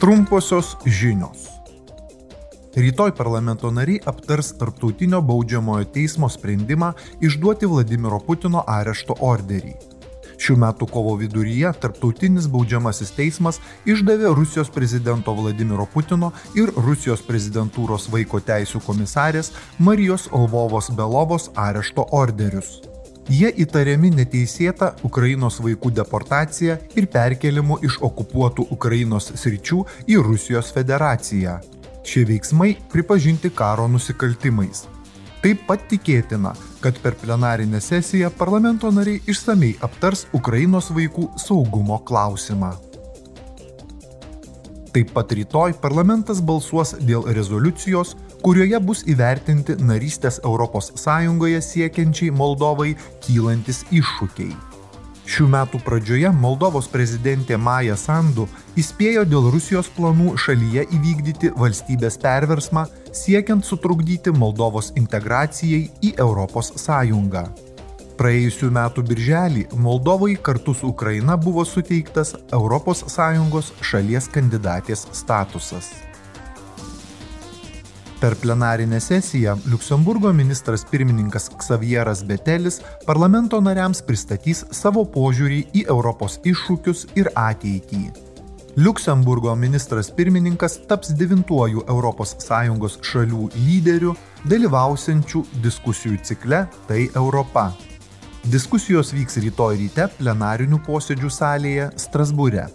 Trumposios žinios. Rytoj parlamento nariai aptars Tarptautinio baudžiamojo teismo sprendimą išduoti Vladimiro Putino arešto orderį. Šių metų kovo viduryje Tarptautinis baudžiamasis teismas išdavė Rusijos prezidento Vladimiro Putino ir Rusijos prezidentūros vaiko teisų komisarės Marijos Olvovos Belovos arešto orderius. Jie įtariami neteisėta Ukrainos vaikų deportacija ir perkelimu iš okupuotų Ukrainos sričių į Rusijos federaciją. Šie veiksmai pripažinti karo nusikaltimais. Taip pat tikėtina, kad per plenarinę sesiją parlamento nariai išsamei aptars Ukrainos vaikų saugumo klausimą. Taip pat rytoj parlamentas balsuos dėl rezoliucijos, kurioje bus įvertinti narystės ES siekiančiai Moldovai kylantis iššūkiai. Šių metų pradžioje Moldovos prezidentė Maja Sandu įspėjo dėl Rusijos planų šalyje įvykdyti valstybės perversmą, siekiant sutrukdyti Moldovos integracijai į ES. Praėjusių metų birželį Moldovai kartu su Ukraina buvo suteiktas ES šalies kandidatės statusas. Per plenarinę sesiją Luksemburgo ministras pirmininkas Ksavieras Betelis parlamento nariams pristatys savo požiūrį į Europos iššūkius ir ateitį. Luksemburgo ministras pirmininkas taps devintuoju ES šalių lyderiu dalyvausiančių diskusijų cikle Tai Europa. Diskusijos vyks rytoj ryte plenarinių posėdžių salėje Strasbūre.